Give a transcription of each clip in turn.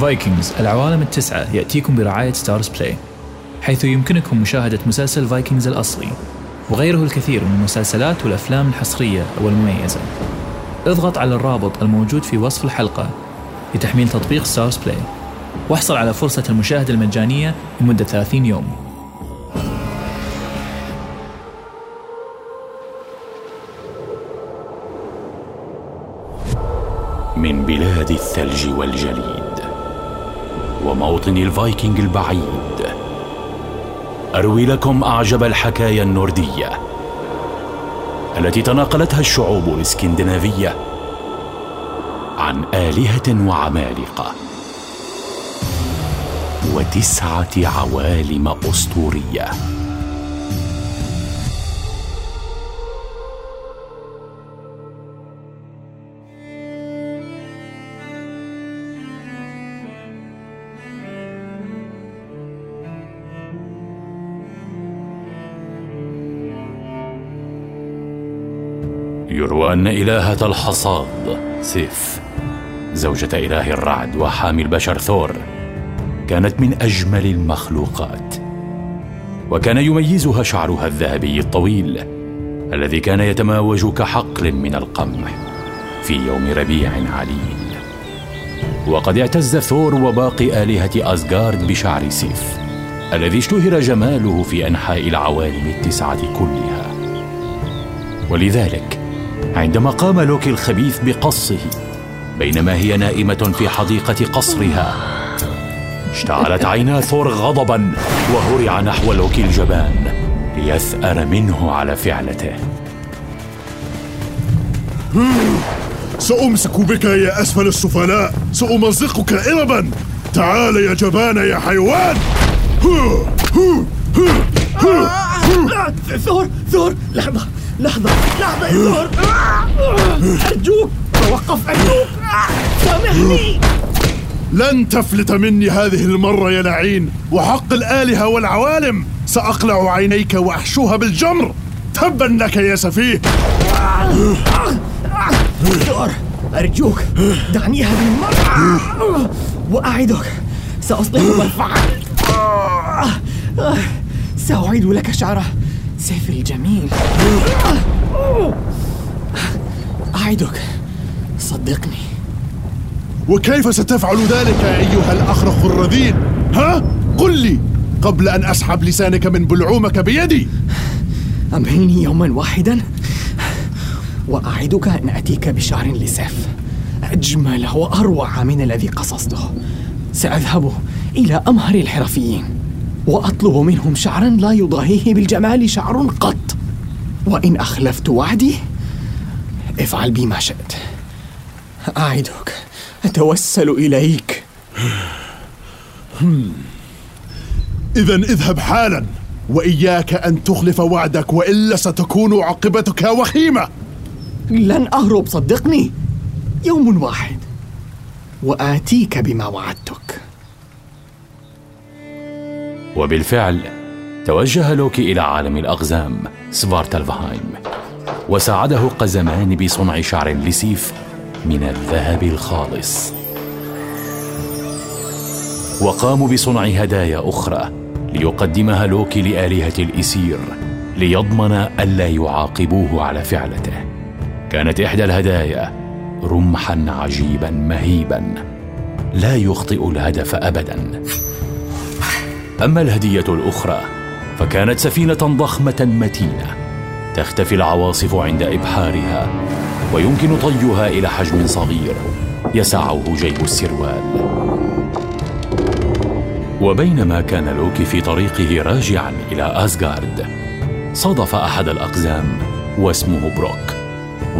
فايكنجز العوالم التسعة يأتيكم برعاية ستارز بلاي حيث يمكنكم مشاهدة مسلسل فايكنجز الأصلي وغيره الكثير من المسلسلات والأفلام الحصرية والمميزة. اضغط على الرابط الموجود في وصف الحلقة لتحميل تطبيق ستارز بلاي واحصل على فرصة المشاهدة المجانية لمدة 30 يوم. من بلاد الثلج والجليد وموطن الفايكنج البعيد. أروي لكم أعجب الحكايا النورديه التي تناقلتها الشعوب الإسكندنافية عن آلهة وعمالقة. وتسعة عوالم أسطورية. يروى أن إلهة الحصاد سيف زوجة إله الرعد وحامي البشر ثور كانت من أجمل المخلوقات. وكان يميزها شعرها الذهبي الطويل الذي كان يتماوج كحقل من القمح في يوم ربيع عليل. وقد اعتز ثور وباقي آلهة أزغارد بشعر سيف الذي اشتهر جماله في أنحاء العوالم التسعة كلها. ولذلك عندما قام لوكي الخبيث بقصه بينما هي نائمة في حديقة قصرها اشتعلت عينا ثور غضبا وهرع نحو لوكي الجبان ليثأر منه على فعلته. سأمسك بك يا أسفل السفلاء سأمزقك إربا. تعال يا جبان يا حيوان. ثور ثور لحظة. لحظة لحظة يا ثور أرجوك توقف أرجوك. سامحني. لن تفلت مني هذه المرة يا لعين وحق الآلهة والعوالم. سأقلع عينيك وأحشوها بالجمر. تبا لك يا سفيه. ثور أرجوك دعني هذه المرة. وأعدك. سأصلح ما فعلت سأعيد لك شعره. سيفي الجميل. أعدك. صدقني. وكيف ستفعل ذلك أيها الأخرق الرذيل؟ ها؟ قل لي قبل أن أسحب لسانك من بلعومك بيدي. أمهلني يوما واحدا. وأعدك أن أتيك بشعر لسيف. أجمل وأروع من الذي قصصته. سأذهب إلى أمهر الحرفيين. وأطلب منهم شعرا لا يضاهيه بالجمال شعر قط. وإن أخلفت وعدي افعل بي ما شئت. أعدك أتوسل إليك. إذا اذهب حالا وإياك أن تخلف وعدك وإلا ستكون عاقبتك وخيمة. لن أهرب صدقني. يوم واحد وآتيك بما وعدتك. وبالفعل توجه لوكي إلى عالم الأقزام سفارتلفهايم وساعده قزمان بصنع شعر لسيف من الذهب الخالص. وقاموا بصنع هدايا أخرى ليقدمها لوكي لآلهة الإسير ليضمن ألا يعاقبوه على فعلته. كانت إحدى الهدايا رمحا عجيبا مهيبا لا يخطئ الهدف أبدا. أما الهدية الأخرى فكانت سفينة ضخمة متينة تختفي العواصف عند إبحارها ويمكن طيها إلى حجم صغير يسعه جيب السروال. وبينما كان لوكي في طريقه راجعا إلى أسغارد صادف أحد الأقزام واسمه بروك.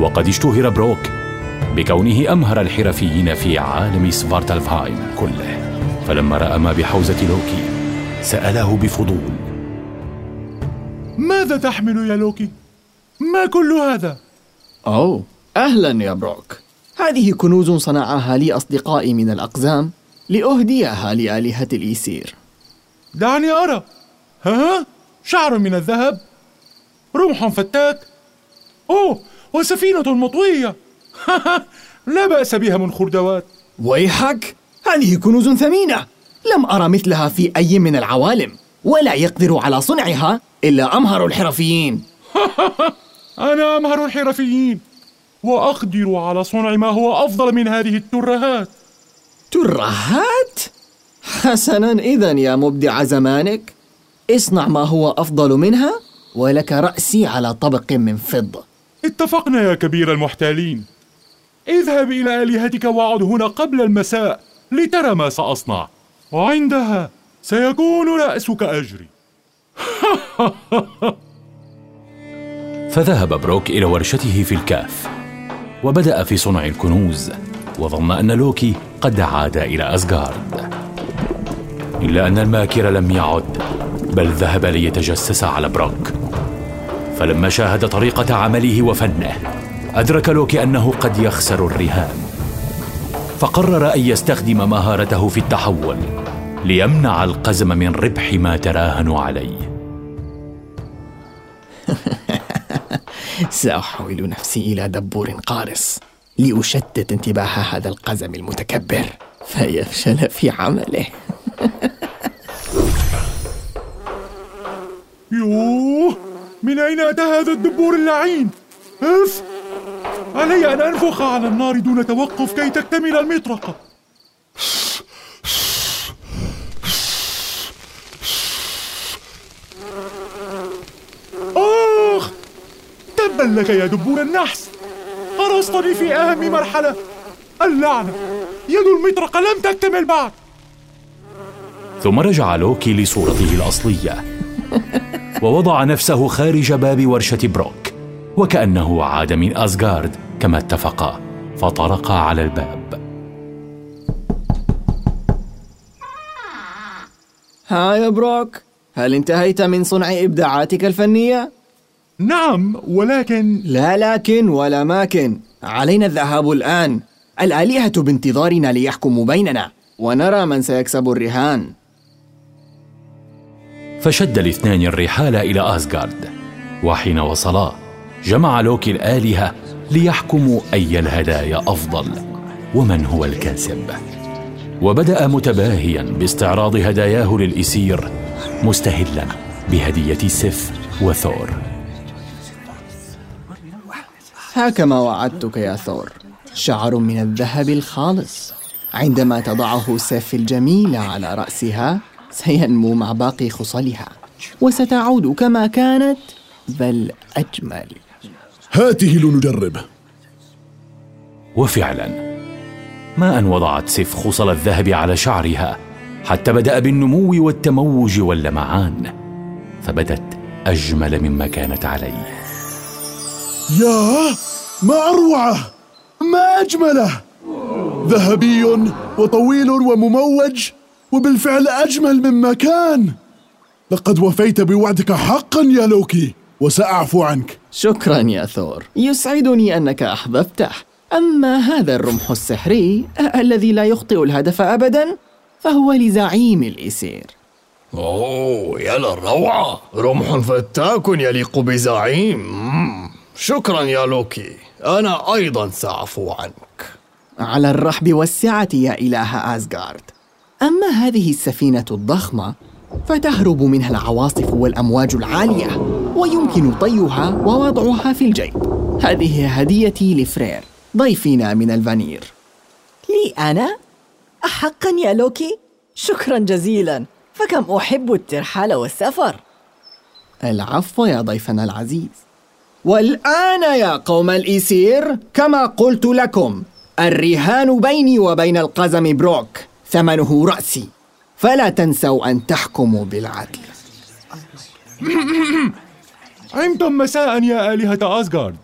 وقد اشتهر بروك بكونه أمهر الحرفيين في عالم سفارتلفهايم كله فلما رأى ما بحوزة لوكي سأله بفضول. ماذا تحمل يا لوكي؟ ما كل هذا؟ أوه أهلا يا بروك. هذه كنوز صنعها لي أصدقائي من الأقزام لأهديها لآلهة الإيسير. دعني أرى. ها شعر من الذهب رمح فتاك. أوه وسفينة مطوية. لا بأس بها من خردوات. ويحك هذه كنوز ثمينة. لم أرى مثلها في أي من العوالم ولا يقدر على صنعها إلا أمهر الحرفيين. أنا أمهر الحرفيين وأقدر على صنع ما هو أفضل من هذه الترهات. ترهات؟ حسنا إذا يا مبدع زمانك. اصنع ما هو أفضل منها ولك رأسي على طبق من فضة. اتفقنا يا كبير المحتالين. اذهب إلى آلهتك وعد هنا قبل المساء لترى ما سأصنع. وعندها سيكون رأسك أجري. فذهب بروك إلى ورشته في الكهف وبدأ في صنع الكنوز وظن أن لوكي قد عاد إلى أسغارد إلا أن الماكر لم يعد بل ذهب ليتجسس على بروك. فلما شاهد طريقة عمله وفنه أدرك لوكي أنه قد يخسر الرهان. فقرر أن يستخدم مهارته في التحول ليمنع القزم من ربح ما تراهنوا عليه. سأحول نفسي إلى دبور قارص لأشتت انتباه هذا القزم المتكبر فيفشل في عمله. يوه! من أين أتى هذا الدبور اللعين؟ أف! علي أن أنفخ على النار دون توقف كي تكتمل المطرقة آخ تبا لك يا دبور النحس. قرصتني في أهم مرحلة. اللعنة. يد المطرقة لم تكتمل بعد. ثم رجع لوكي لصورته الأصلية. ووضع نفسه خارج باب ورشة بروك. وكأنه عاد من أسغارد كما اتفقا فطرقا على الباب. ها يا بروك هل انتهيت من صنع إبداعاتك الفنية؟ نعم ولكن لا لكن ولا ماكن. علينا الذهاب الآن. الآلهة بانتظارنا ليحكموا بيننا ونرى من سيكسب الرهان. فشد الاثنان الرحال إلى أسغارد وحين وصلا جمع لوكي الآلهة ليحكموا أي الهدايا أفضل ومن هو الكاسب. وبدأ متباهيا باستعراض هداياه للإسير مستهلا بهدية سيف وثور. هكما وعدتك يا ثور. شعر من الذهب الخالص. عندما تضعه سيف الجميلة على رأسها سينمو مع باقي خصلها. وستعود كما كانت بل أجمل. هاته لنجرب. وفعلا ما أن وضعت سيف خصل الذهب على شعرها حتى بدأ بالنمو والتموج واللمعان فبدت أجمل مما كانت عليه. يا ما أروعه ما أجمله ذهبي وطويل ومموج وبالفعل أجمل مما كان. لقد وفيت بوعدك حقا يا لوكي. وسأعفو عنك. شكرا يا ثور. يسعدني أنك أحببته. أما هذا الرمح السحري الذي لا يخطئ الهدف أبدا فهو لزعيم الإسير. أوه يا للروعة رمح فتاك يليق بزعيم. شكرا يا لوكي. أنا أيضا سأعفو عنك. على الرحب والسعة يا إله آسغارد أما هذه السفينة الضخمة فتهرب منها العواصف والأمواج العالية ويمكن طيها ووضعها في الجيب. هذه هديتي لفرير ضيفنا من الفانير. لي أنا؟ أحقا يا لوكي؟ شكرا جزيلا. فكم أحب الترحال والسفر. العفو يا ضيفنا العزيز. والآن يا قوم الإيسير كما قلت لكم الرهان بيني وبين القزم بروك ثمنه رأسي. فلا تنسوا أن تحكموا بالعدل. عمتم مساء يا آلهة أسغارد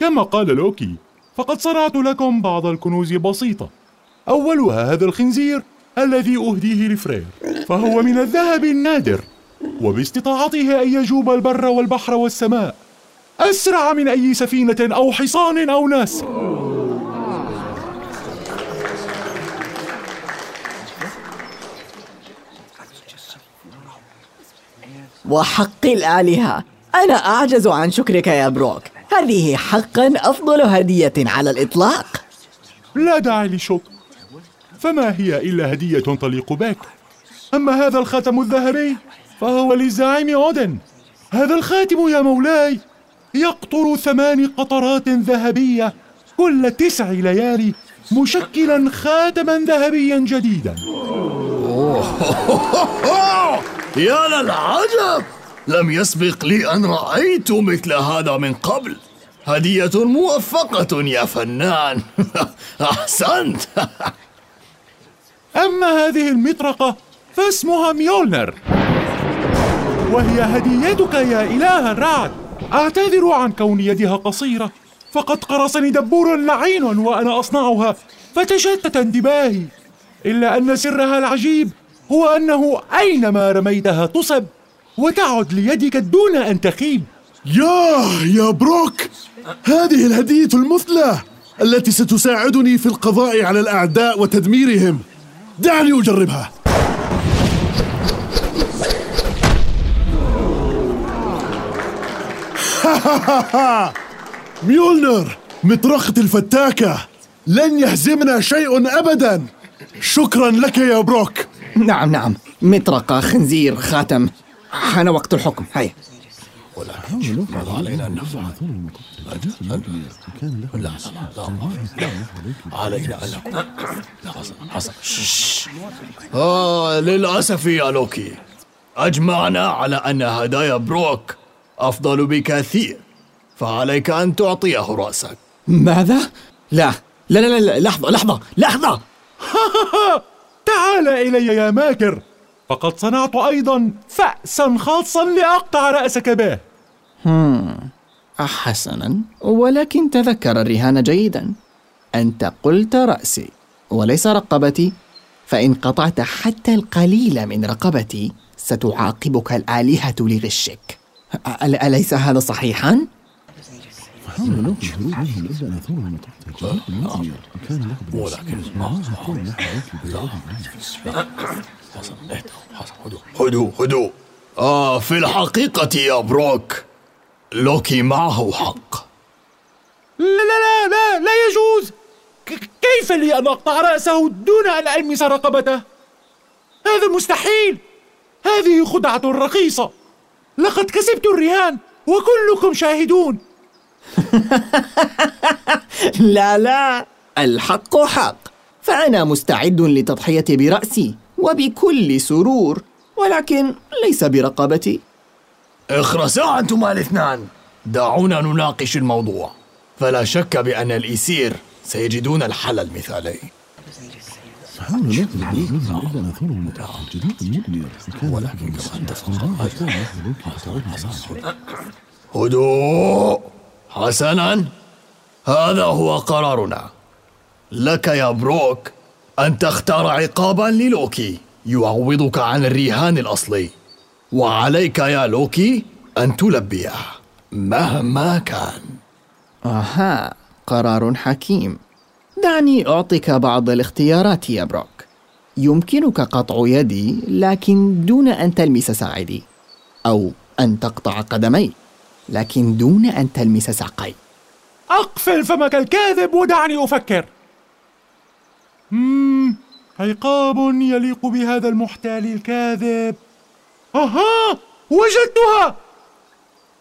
كما قال لوكي فقد صنعت لكم بعض الكنوز بسيطة. أولها هذا الخنزير الذي أهديه لفرير فهو من الذهب النادر وباستطاعته أن يجوب البر والبحر والسماء. أسرع من أي سفينة أو حصان أو ناس. وحق الآلهة. أنا أعجز عن شكرك يا بروك. هذه حقا أفضل هدية على الإطلاق. لا داعي للشكر فما هي إلا هدية تليق بك؟ أما هذا الخاتم الذهبي فهو للزعيم أودن هذا الخاتم يا مولاي يقطر ثمان قطرات ذهبية كل تسع ليالي مشكلا خاتما ذهبيا جديدا. يا للعجب! لم يسبق لي أن رأيت مثل هذا من قبل. هدية موفقة يا فنان. أحسنت. أما هذه المطرقة فاسمها ميولنر. وهي هديتك يا إله الرعد. أعتذر عن كون يدها قصيرة. فقد قرصني دبور لعين وأنا أصنعها. فتشتت انتباهي. إلا أن سرها العجيب هو أنه أينما رميتها تصب وتعد ليدك دون أن تخيب. ياه يا بروك هذه الهدية المثلى التي ستساعدني في القضاء على الأعداء وتدميرهم. دعني أجربها. ميولنر مطرقة الفتاكة لن يهزمنا شيء أبدا. شكرا لك يا بروك. نعم نعم. مطرقة خنزير خاتم. حان وقت الحكم. هيا. علينا أن نفعل لا لا لا علينا أن نكون لا حصل حصل آه للأسف يا لوكي. أجمعنا على أن هدايا بروك أفضل بكثير. فعليك أن تعطيه رأسك. ماذا؟ لا لا لا, لا لحظة لحظة لحظة. تعال إلي يا ماكر فقد صنعت أيضا فأسا خاصا لأقطع رأسك به. حسنا ولكن تذكر الرهان جيدا. أنت قلت رأسي وليس رقبتي. فإن قطعت حتى القليل من رقبتي ستعاقبك الآلهة لغشك. أليس هذا صحيحا؟ ولكن حصل حصل هدوء هدوء هدوء. آه في الحقيقة يا بروك لوكي معه حق. لا لا لا لا لا يجوز. كيف لي أن أقطع رأسه دون أن ألمس رقبته؟ هذا مستحيل. هذه خدعة رخيصة. لقد كسبت الرهان وكلكم شاهدون. لا لا. الحق حق. فأنا مستعد لتضحية برأسي وبكل سرور ولكن ليس برقبتي. اخرسا أنتما الاثنان. دعونا نناقش الموضوع. فلا شك بأن الإيسير سيجدون الحل المثالي. هدوء! حسنا. هذا هو قرارنا. لك يا بروك أن تختار عقابا للوكي يعوضك عن الرهان الأصلي. وعليك يا لوكي أن تلبيه مهما كان. أها قرار حكيم. دعني أعطيك بعض الاختيارات يا بروك. يمكنك قطع يدي لكن دون أن تلمس ساعدي. أو أن تقطع قدمي لكن دون أن تلمس ساقي. أقفل فمك الكاذب ودعني أفكر. عقاب يليق بهذا المحتال الكاذب. أها وجدتها!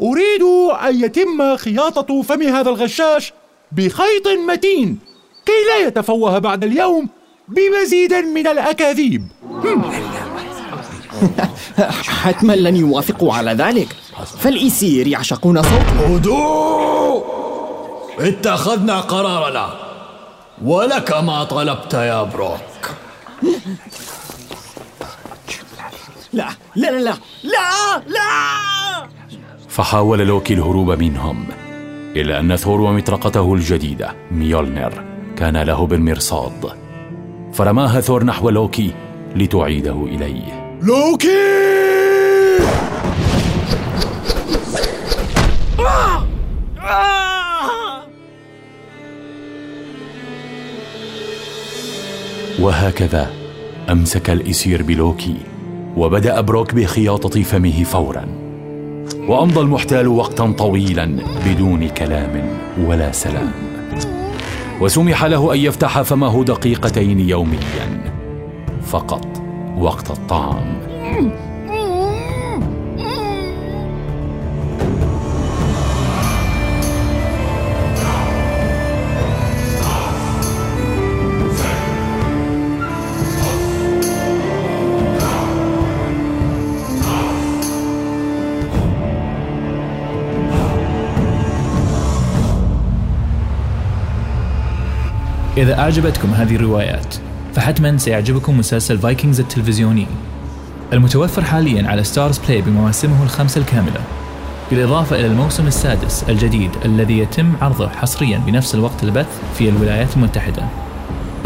أريد أن يتم خياطة فم هذا الغشاش بخيط متين كي لا يتفوه بعد اليوم بمزيد من الأكاذيب. حتما لن يوافقوا على ذلك. فالإيسير يعشقون صوته هدوء! اتخذنا قرارنا. ولك ما طلبت يا بروك. لا لا لا لا لا لا! فحاول لوكي الهروب منهم إلا أن ثور ومطرقته الجديدة ميولنر كان له بالمرصاد. فرماها ثور نحو لوكي لتعيده إليه. لوكي! وهكذا أمسك الإسير بلوكي وبدأ بروك بخياطة فمه فورا. وأمضى المحتال وقتا طويلا بدون كلام ولا سلام. وسمح له أن يفتح فمه دقيقتين يوميا فقط. وقت الطعام. إذا أعجبتكم هذه الروايات فحتما سيعجبكم مسلسل فايكنجز التلفزيوني. المتوفر حاليا على ستارز بلاي بمواسمه الخمسة الكاملة. بالإضافة إلى الموسم السادس الجديد الذي يتم عرضه حصريا بنفس الوقت البث في الولايات المتحدة.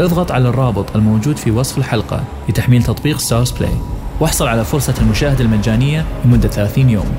اضغط على الرابط الموجود في وصف الحلقة لتحميل تطبيق ستارز بلاي واحصل على فرصة المشاهدة المجانية لمدة 30 يوم.